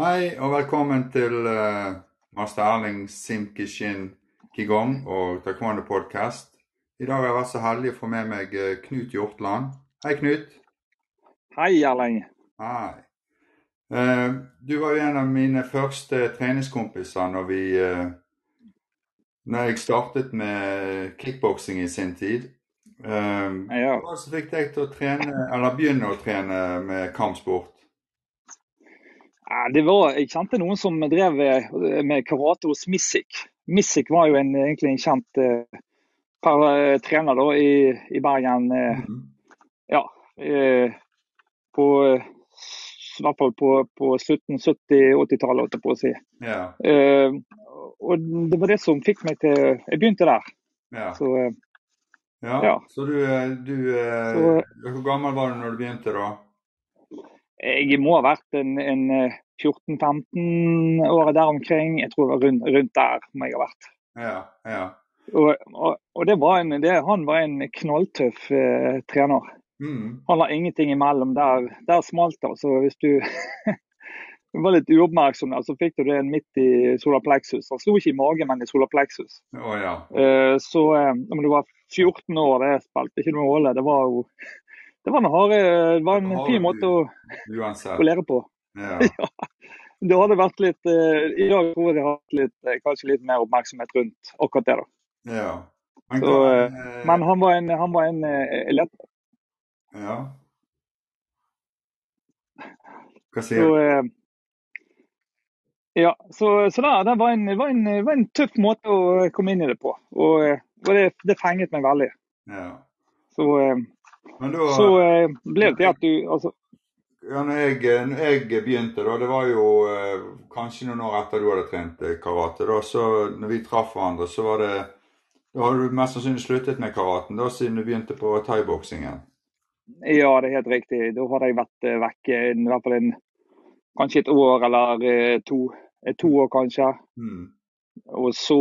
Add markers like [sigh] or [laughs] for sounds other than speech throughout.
Hei og velkommen til uh, master Erling Simkishin Kigong og Taekwondo Podcast. I dag har jeg vært så heldig å få med meg uh, Knut Hjortland. Hei, Knut. Hei, Erling. Hei. Uh, du var jo en av mine første treningskompiser når vi Når jeg startet med kickboksing i sin tid. ja. Hva som fikk deg til å trene, eller begynne å trene med kampsport? Det var, Jeg kjente noen som drev med karate hos Missik. Missik var jo en, egentlig en kjent uh, trener da, i, i Bergen. Uh, mm. Ja. Uh, på i hvert fall på, på 1770-80-tallet, holdt jeg på å si. Ja. og det var det som fikk meg til Jeg begynte der. Yeah. Så, ja. ja. Så du, du så, Hvor gammel var du når du begynte, da? Jeg må ha vært en, en 14-15 året der omkring. Jeg tror det var rundt, rundt, der må jeg ha vært. Ja, ja. Og, og, og det var en, det, han var en knalltøff eh, trener. Mm. Han la ingenting imellom. Der, der smalt det. Så hvis du [laughs] var litt uoppmerksom, så fikk du det midt i solar plexus. Han slo ikke i magen, men i solar plexus. Oh, ja. eh, så eh, om du var 14 år, det spilte ikke noen rolle. Det var jo det var en, harde, det var en fin måte å, å, lære på. Ja. [laughs] ja. Det hadde vært litt uh, I dag tror jeg det hatt litt, uh, kanskje litt mer oppmerksomhet rundt akkurat det. da. Ja. Men, Så, uh, men han var en, han var en lett. Ja. Hva sier du? Ja, så, så da, det var en, var, en, var en, tøff måte å komme inn i det på. Og, og det, det, fenget meg veldig. Ja. Så, da, så ble det til at du altså, ja, når jeg, når jeg, begynte, da, det var jo eh, kanskje noen år etter du hadde trent karate. da, så når vi traff hverandre, så var det Da hadde du mest sannsynlig sluttet med karaten da, siden du begynte på thaiboksingen? Ja, det er helt riktig. Da hadde jeg vært vekk i hvert fall en, kanskje et år eller to. To år, kanskje. Mm. Og så,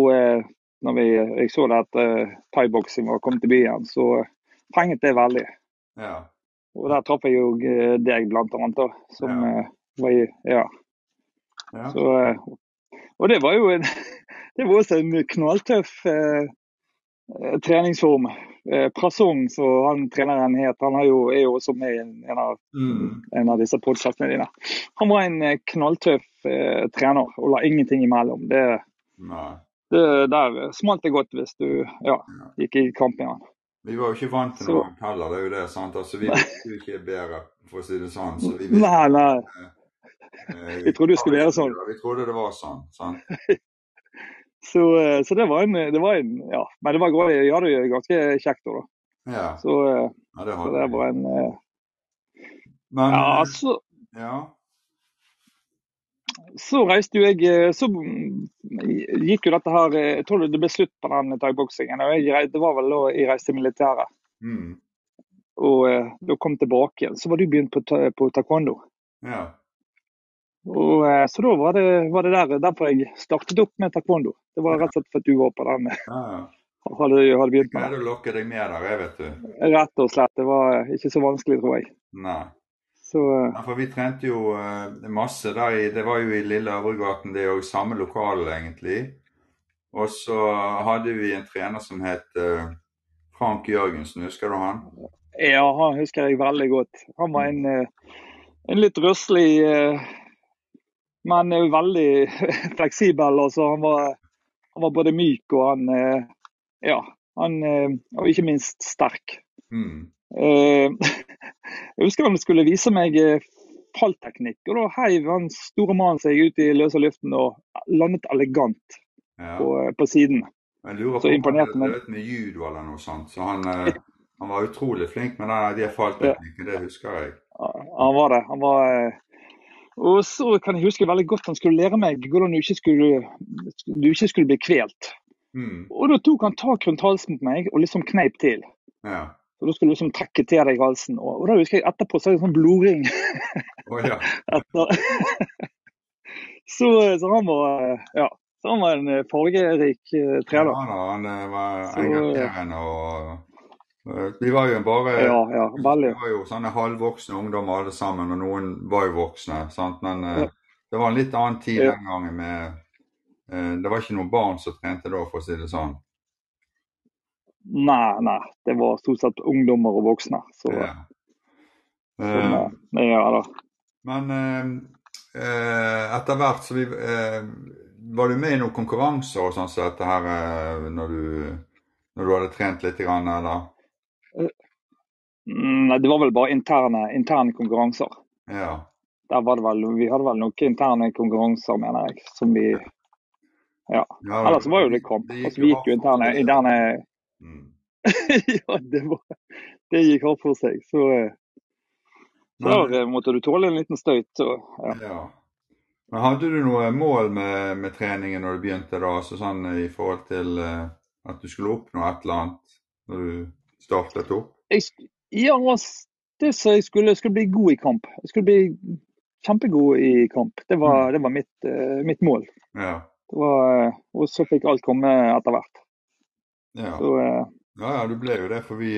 når vi, jeg så det at thaiboksing var kommet til byen, så fenget det veldig. Ja. Og der traff jeg jo deg, blant annet. Da, som ja. var i Ja. ja. Så, og det var jo en, [laughs] det var også en knalltøff eh, treningsform. Eh, Prasong, som han treneren het, han jo, er jo også med i en, en, av, mm. en av disse podkastene dine. Han var en knalltøff eh, trener og la ingenting imellom. Det, det, der smalt det godt hvis du ja, gikk i kamp med han. Vi var jo ikke vant til noe heller, det er jo det. sant? Altså, Vi visste jo ikke bedre, for å si det sånn. Så vi visste, nei, nei. Eh, vi trodde det skulle være sånn. Vi trodde det var sånn. sant? [laughs] så, så, det var en, det var en Ja. Men det var grådig. jeg hadde det ganske kjekt da. Ja. Så, ja, det, så det var en Men, Ja, altså ja. Så reiste jo jeg Så gikk jo dette her Jeg tror det ble slutt på den thaiboksingen. Det var vel da jeg reiste i militæret. Mm. Og eh, da kom tilbake igjen. Så var du begynt på, på taekwondo. Ja. Og, eh, så da var det, var det der, derfor jeg startet opp med taekwondo. Det var rett og slett for at du var på den. ja. Hadde, hadde begynt med. Greide å lokke deg med der, vet du. Rett og slett. Det var ikke så vanskelig, tror jeg. Nei. Så, ja, for vi trente jo uh, masse der Det var jo i Lille Øvregaten, det er jo samme lokale, egentlig. Og så hadde vi en trener som het uh, Frank Jørgensen, husker du han? Ja, han husker jeg veldig godt. Han var en, en litt røslig, men veldig [laughs] fleksibel. Altså, han, var, han var både myk og han Ja, han Og ikke minst sterk. Mm. [laughs] Jeg husker han skulle vise meg fallteknikk, og da heiv han store mannen seg ut i løse luften og landet elegant ja. på, på, siden. Jeg lurer på om han drevet med judo eller noe sånt, så han, han var utrolig flink med den, de fallteknikkene, det husker jeg. Ja, han var det. Han var og så kan jeg huske veldig godt han skulle lære meg hvordan du ikke skulle, du ikke skulle bli kvelt. Mm. Og da tok han tak rundt halsen på meg og liksom kneip til. Ja. Så Da skulle du liksom trekke til deg halsen. Og, og da husker jeg etterpå så er det sånn blodring. Oh, ja. [laughs] [laughs] Så, så, han var ja, så han var en fargerik uh, trener. Ja, han var engasjerende og vi var jo bare ja, ja. Vi var jo sånne halvvoksne ungdommer alle sammen, og noen var jo voksne. sant? Men ja. det var en litt annen tid den gangen med eh, Det var ikke noen barn som trente da, for å si det sånn. Nei, nei. Det var stort sett ungdommer og voksne. Så, Ja. som, uh, ja da. Men uh, etter hvert så vi uh, Var du med i noen konkurranser og sånn som dette her når du, når du hadde trent litt, grann, eller? Nei, det var vel bare interne, interne konkurranser. Ja. Der var det vel, vi hadde vel noen interne konkurranser, mener jeg. som vi, ja. ja Ellers var jo det kamp. Altså, vi gikk jo interne, interne Mm. [laughs] Ja, det, var, det gikk hardt for seg. Så, eh, Men- der eh, måtte du tåle en liten støyt. Så, ja. Ja. Men hadde du noe mål med, med treningen når du begynte, da? Altså sånn i forhold til uh, at du skulle oppnå et eller annet når du startet opp? Jeg, ja, altså, det som jeg skulle, jeg skulle bli god i kamp. Jeg skulle bli kjempegod i kamp. Det var, det var mitt, uh, mitt mål. Ja. Det var, eh, og så fikk alt komme etter hvert. Ja. Så, eh, ja, ja, du ble jo det, for vi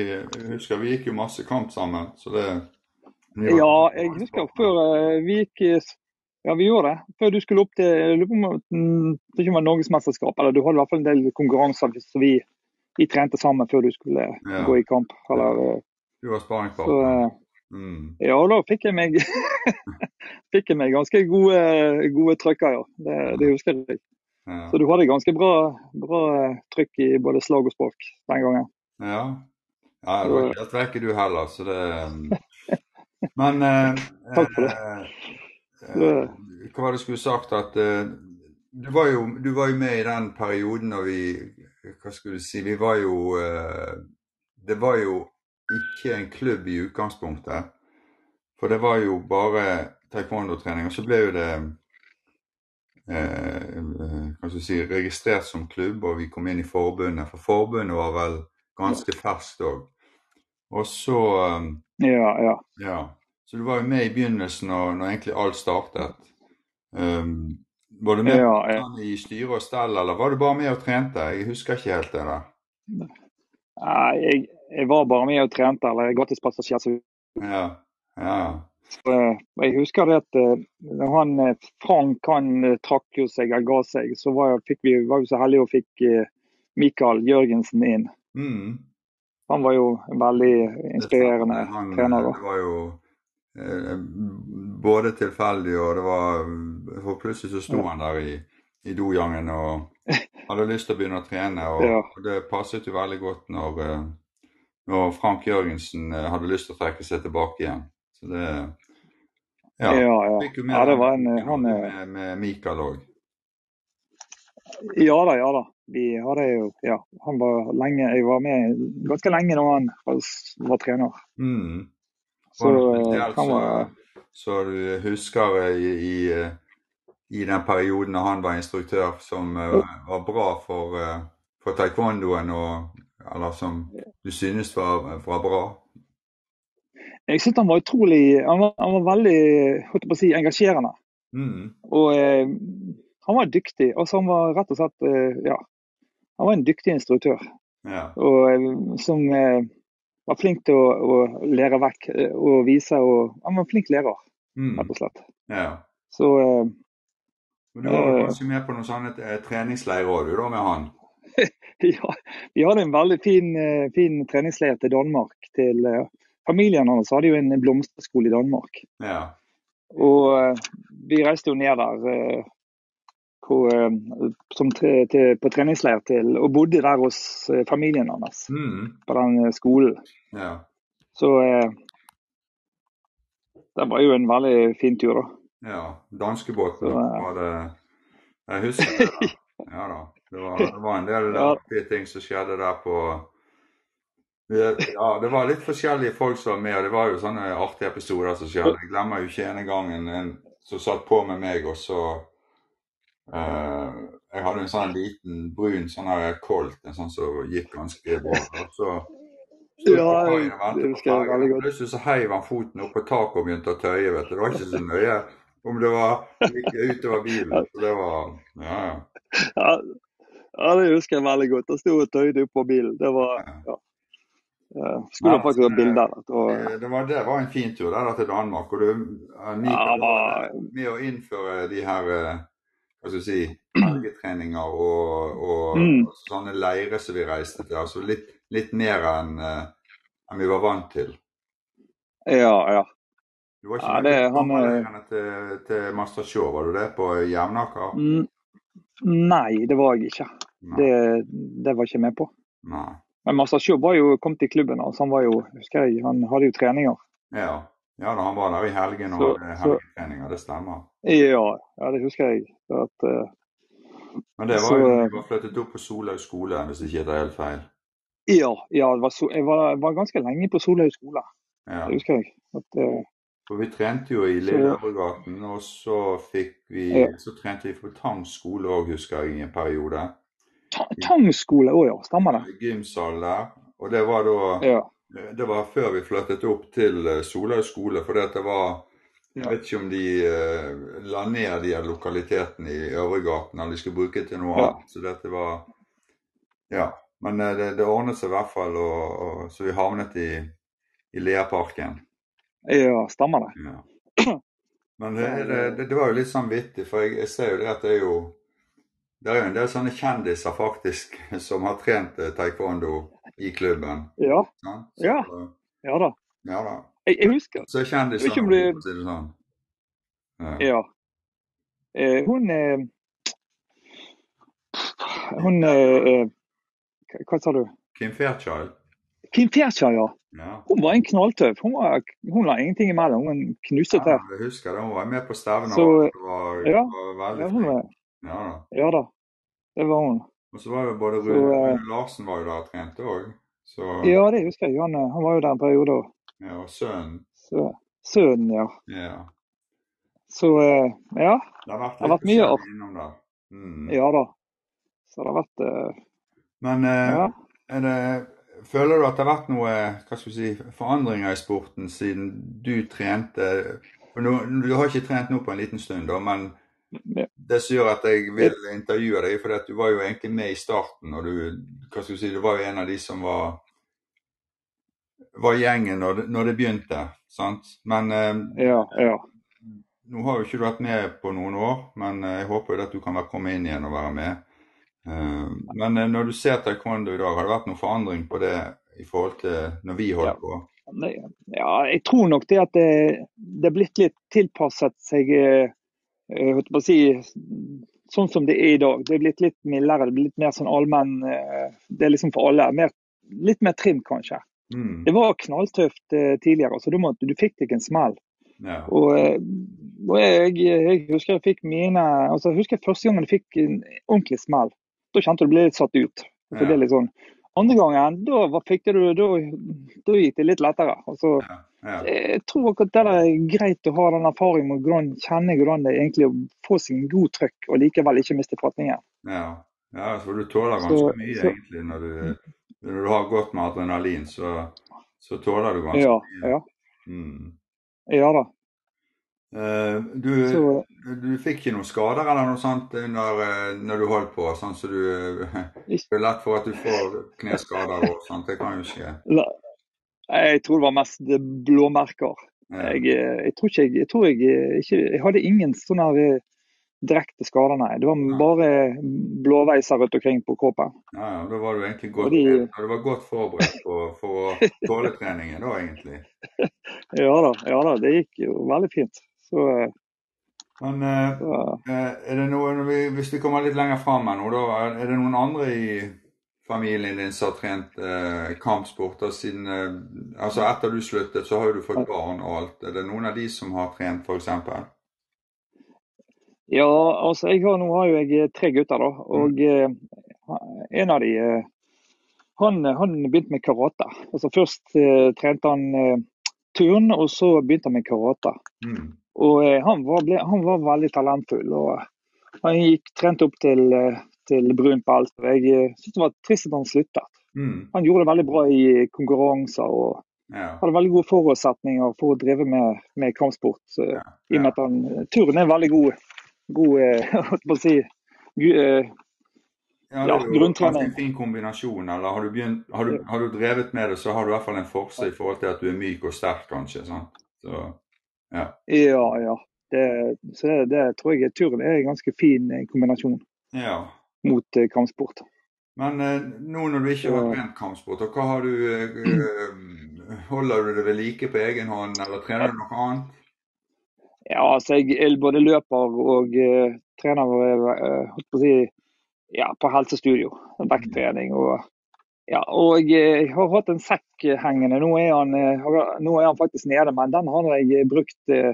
husker vi gikk jo masse kamp sammen. Så det var- ja, jeg husker før eh, vi gikk Ja, vi gjorde det. Før du skulle opp til det mm, ikke var Norgesmesterskap, eller du hadde i hvert fall en del konkurranser så vi, vi trente sammen før du skulle Ja. gå i kamp. Eller, eh, Du var så, sparringspartner. eh, Mm. ja, da fikk jeg meg [laughs] fikk jeg meg ganske gode, gode trykker, ja. Det, det husker jeg. Ja. Så du hadde ganske bra, bra eh, trykk i både slag og spark den gangen. Ja. ja det var ikke helt vekk du heller, så det Men eh, [laughs] Takk for det. eh, eh, Hva var det du skulle sagt? At eh, du, var jo, du var jo med i den perioden når vi Hva skulle du si? Vi var jo eh, Det var jo ikke en klubb i utgangspunktet. For det var jo bare taekwondo-trening. Og så ble jo det eh, jeg si, registrert som klubb, og vi kom inn i forbundet. For forbundet var vel ganske ferskt òg. Og så um, Ja, ja. Ja. Så du var jo med i begynnelsen når, når egentlig alt startet. Um, var du med Ja, sånn i styre og stell, eller var du bare med og trente? Jeg husker ikke helt det der. Nei, jeg, jeg var bare med og trente, eller gratispassasjer. Så Ja. Ja. Eh, jeg husker det at eh, når han, eh, Frank han trakk jo seg eller ga seg, så var, vi, var vi så heldige og fikk Mikael Jørgensen inn. Mm. Han var jo en veldig inspirerende Han, trener. Det var jo eh, både tilfeldig, og det var For plutselig så sto Ja. han der i, i dojangen og hadde lyst til å begynne å trene. Og, Ja. og det passet jo veldig godt når, når Frank Jørgensen hadde lyst til å trekke seg tilbake igjen. Så det Ja, Ja. ja. Fikk jo med det var en, han, eh, med, med Mikael òg. ja da, ja da. Vi hadde jo, ja, han var lenge, jeg var med ganske lenge da han var, trener. Mm. Så det han var så, du husker i, i, i den perioden da han var instruktør, som eh, var bra for, eh, for taekwondoen, og, eller som du synes var, var bra? Jeg synes han var utrolig Han var, han var veldig si, engasjerende. Mm. Og eh, han var dyktig. Altså, han var rett og slett eh, Ja. Han var en dyktig instruktør. Ja. Og eh, som eh, var flink til å, å lære vekk eh, og vise. Og, han var en flink lærer, Mm. rett og slett. ja. Så eh, du var kanskje med på noen sånne treningsleirer òg, du, da, med han? [laughs] ja, vi hadde en veldig fin, fin treningsleir til Danmark. Til, familien hans hadde jo en blomsterskole i Danmark. Ja. Og eh, vi reiste jo ned der eh, på, eh, som tre, til, på treningsleir til, og bodde der hos familien hans Mm. på den skolen. ja. Så det var jo en veldig fin tur, da. Ja. Danskebåten var det Jeg husker det. da. [laughs] Ja da. Det var, det var en del Ja. ting som skjedde der på Ja, det var litt forskjellige folk som var med, og det var jo sånne artige episoder som skjedde. Jeg glemmer jo ikke ene gangen en som satt på med meg, og så uh, Jeg hadde en sånn liten brun sånn her Colt, en sånn som gikk ganske bra. Og så Ja, det husker jeg veldig godt. Plutselig så heiv han foten opp på taket og begynte å tøye. vet du. Det var ikke så nøye om det var gikk utover bilen. Så det var Ja, ja. Ja, ja, det husker jeg veldig godt. Han sto og tøyde oppå bilen. Det var ja. Uh, skulle ja, faktisk ha bilder. Det, det, var, det var en fin tur der til Danmark. og du, Nika, ja, var, Med å innføre de her hva skal jeg si, helgetreninger og, og, mm. sånne leirer som vi reiste til. altså Litt, litt mer enn, en vi var vant til. Ja, ja. Du var ikke ja, det, han, med til, til Master Show, var du det? På Jevnaker? Nei, det var jeg ikke. Det, det, var jeg ikke med på. Nei. Men Master var jo kommet i klubben, så han var jo, husker jeg, han hadde jo treninger. Ja, ja da, han var der i helgen og hadde helgetreninger, det stemmer. Ja, ja det husker jeg. At, uh, Men det var jo da du var flyttet opp på Solhaug skole, hvis ikke det er helt feil? Ja, ja var so jeg var, var, ganske lenge på Solhaug skole. Ja. Det husker jeg. At, uh, for vi trente jo i Lillebrødgaten, og så vi ja. Så trente vi på Tang skole òg, husker jeg, i en periode. Tang skole òg, ja. Stemmer det. Gymsal der. Og det var da ja. Det var før vi flyttet opp til eh, Solhaug skole, for det var jeg vet ikke om de uh, la ned de lokalitetene i Øvregaten, eller de skulle bruke det til noe ja. annet. Så dette var Ja. Men uh, det, det, ordnet seg i hvert fall, og, og, så vi havnet i, i Leaparken. Ja, stemmer det. Ja. Men det, det, det, var jo litt sånn vittig, for jeg, jeg, ser jo det at det er jo det er jo en del sånne kjendiser faktisk [laughs] som har trent eh, taekwondo i klubben. Ja. Så, ja. ja da. Ja da. Jeg, jeg husker. Så kjendiser, for å si det sånn. Ja. ja. Eh, hun eh, Hun eh, Hva sa du? Kim Fairchild. Kim Fairchild, ja. Ja. Hun var en knalltøff. Hun, var, hun la ingenting imellom. Hun knuste til. Ja, jeg husker det. Hun var med på stevner. Det var, ja, var veldig ja, ja, da. ja da. Det var hun. Og så var jo både Rune, så, Rune Larsen var jo der og trente òg. Ja, det husker jeg. Han, han var jo der en periode òg. Ja, og sønnen. Sønnen, ja. ja. Så eh, ja. Det har vært, det har vært mye innom der. Mm. Ja da. Så det har vært uh, Men uh, ja. er det Føler du at det har vært noe hva skal vi si, forandringer i sporten siden du trente? Nå, du har ikke trent nå på en liten stund, da, men det som gjør at jeg vil intervjue deg, for du var jo egentlig med i starten. og Du skal si, du var jo en av de som var, var gjengen når det, når det begynte. sant? Men eh, ja, ja. nå har jo ikke du vært med på noen år, men eh, jeg håper jo at du kan komme inn igjen og være med. Eh, men når du ser taekwondo i dag, har det vært noen forandring på det i forhold til når vi holdt på? Ja, jeg tror nok det at det, det er blitt litt tilpasset seg eh, jeg på å si, sånn som det er i dag. Det er blitt litt mildere, det blir litt mer sånn allmenn Det er liksom for alle. Mer, litt mer trim, kanskje. Mm. Det var knalltøft tidligere, så du, måtte, du fikk deg en smell. Ja. Og, og jeg, jeg, husker jeg fikk mine altså jeg husker første gangen jeg fikk en ordentlig smell da kjente du ble litt satt ut. Ja. det er litt sånn. Andre gangen, da, fikk du, da, da gikk det litt lettere. Altså, ja, ja. Jeg tror akkurat det er greit å ha den erfaringen med å kjenne hvordan det egentlig å få seg en god trøkk og likevel ikke miste fatningen. Ja. ja, for du tåler ganske så, mye så, egentlig når du, når du, har godt med adrenalin. Så, så tåler du ganske ja, mye. Ja. Mm. ja da. Uh, du, så, du, fikk ikke noen skader eller noe sånt under, uh, når du holdt på? Sånn så du Det er lett for at du får kneskader og sånt. Det kan jo skje. Jeg tror det var mest blåmerker. Jeg, jeg, tror ikke, jeg, tror jeg, ikke, jeg hadde ingen sånne direkte skader, nei. Det var bare blåveiser rundt omkring på kroppen. Ja, ja, Da var du egentlig godt, de, du var godt forberedt på, for tåletreningen da, egentlig? [laughs] ja da, ja da, det gikk jo veldig fint. Så, eh, Men eh, eh, er det noe, hvis vi kommer litt lenger fram her nå, da, er det noen andre i familien din som har trent eh, kampsporter siden eh, Altså etter du sluttet, så har du fått barn og alt. Er det noen av de som har trent, f.eks.? Ja, altså jeg har, nå har jo jeg tre gutter, da. Og mm. en av de han, han begynte med karate. Altså Først trente han turn, og så begynte han med karate. Mm. Og eh, han var, ble, han var, veldig talentfull. og Han gikk trent opp til, eh, til brun brunt og Jeg syntes det var trist at han sluttet. Mm. Han gjorde det veldig bra i konkurranser og ja. hadde veldig gode forutsetninger for å drive med, med kampsport. Så, ja. I og med at han, turen er veldig god, god [laughs] å si, Ja, Ja, det er jo en fin kombinasjon. Eller har du, begynt, har, du, har du drevet med det, så har du i hvert fall en forse i forhold til at du er myk og sterk, kanskje. sant? Så, Ja, ja. Det, så det, det tror jeg turen er en ganske fin eh, kombinasjon ja. Mot eh, kampsport. Men eh, nå når du ikke har trent kampsport, hva har du eh, Holder du det ved like på egen hånd, eller trener du noe annet? Ja, altså jeg, er både løper og eh, trener eh, holdt på si, ja, på helsestudio. Vekttrening og ja, og jeg har hatt en sekk hengende. Nå er han, nå er han faktisk nede, men den har jeg brukt eh,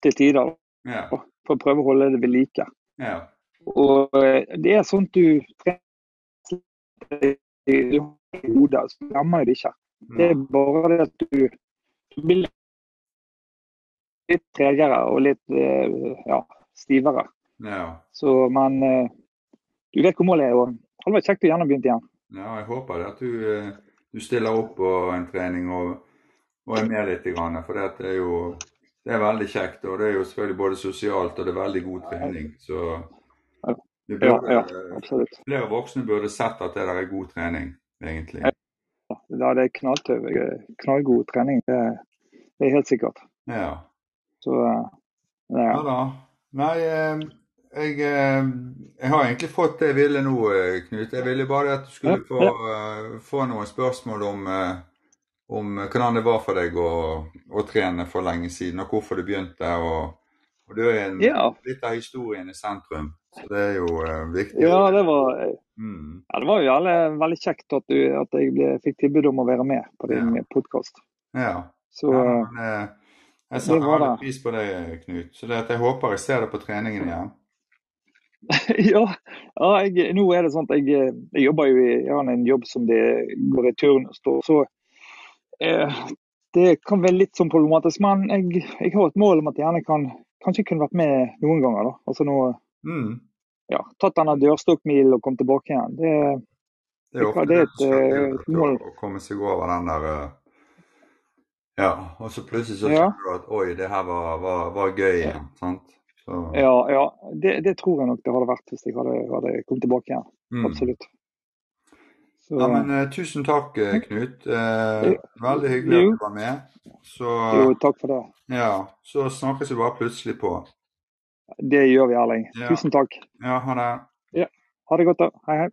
til tider Ja. for å prøve å holde det ved like. ja. Og eh, det er at du trenger i hodet, så glemmer jeg det ikke. Det er bare det at du, du blir litt tregere og litt eh, ja, stivere. ja. Så, men eh, du vet hvor målet er. og Det hadde vært kjekt å gjerne begynt igjen. Ja, jeg håper at du, du stiller opp på en trening og, og er med litt. For det er jo det er veldig kjekt. Og det er jo selvfølgelig både sosialt og det er veldig god trening. Så vi Ja, ja, absolutt. flere voksne burde sett at det der er god trening, egentlig. Ja, det er knalltøv, knallgod trening. Det, det er helt sikkert. Ja. Så eh, Ja ja. da. Nei, eh, jeg, eh, jeg har egentlig fått det jeg ville nå, Knut. Jeg ville bare at du skulle få, få noen spørsmål om, om hvordan det var for deg å, å trene for lenge siden, og hvorfor du begynte. Og, og du er en, Ja. litt av historien i sentrum, så det er jo eh, viktig. ja, det var Mm. Ja, det var jo alle veldig kjekt at, du, at jeg ble, fikk tilbud om å være med på din Ja. podkast. Ja. Så ja eh, men, eh, jeg setter veldig pris på det, Knut. Så det jeg håper jeg ser deg på treningen igjen. [laughs] ja, ja jeg, nå er det sånn at jeg, jeg jobber jo i jeg har en jobb som det går i turnus. Så eh, det kan være litt sånn problematisk. Men jeg, jeg har et mål om at jeg gjerne kan kanskje kunne vært med noen ganger. da. Altså nå, Mm. ja, Tatt denne dørstokkmilen og kommet tilbake igjen. Det, Det er ofte Det er det et, eh, vet du, mål. å komme seg over den der eh, Ja, og så plutselig så Ja. du at oi, det her var, var, var gøy igjen. sant? Så, ja, ja det, det tror jeg nok det hadde vært hvis jeg hadde, hadde kommet tilbake igjen. mm. Absolutt. Så, Ja, men uh, tusen takk, eh, Knut. Uh, veldig hyggelig Jo. at du var med. Så, jo, takk for det. ja, så snakkes vi bare plutselig på. Det gjør vi, Erling. Ja. Tusen takk. Ja, ha det. Ha det godt, da. Hei, hei.